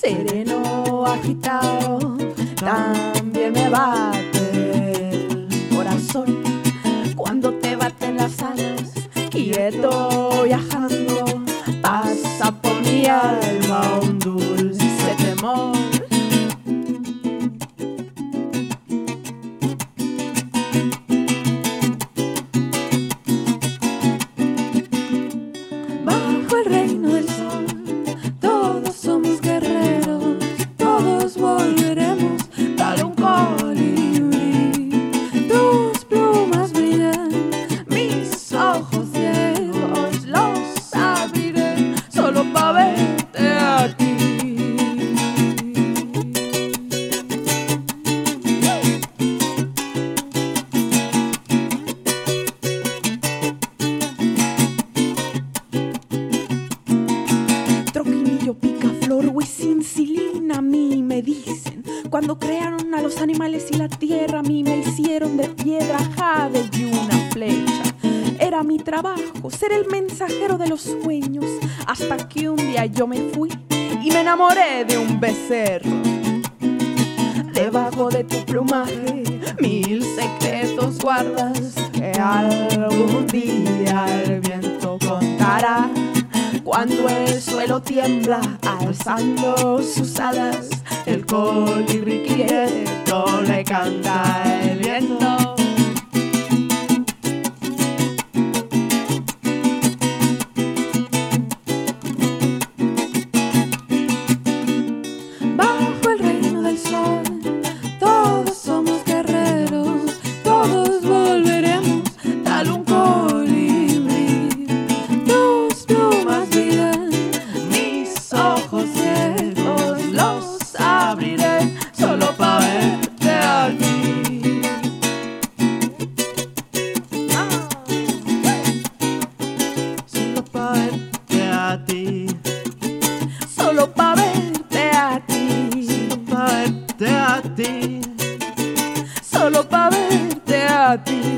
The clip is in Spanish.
sereno, agitado, también me bate el corazón. Cuando te baten las alas, quieto viajando, pasa por mi alma. Huisincilina, a mí me dicen. Cuando crearon a los animales y la tierra, a mí me hicieron de piedra, jade y una flecha. Era mi trabajo ser el mensajero de los sueños, hasta que un día yo me fui y me enamoré de un becerro. Debajo de tu plumaje, mil secretos guardas que algún día. Cuando el suelo tiembla, alzando sus alas, el colibrí quieto le canta el viento. Bajo solo para verte a ti.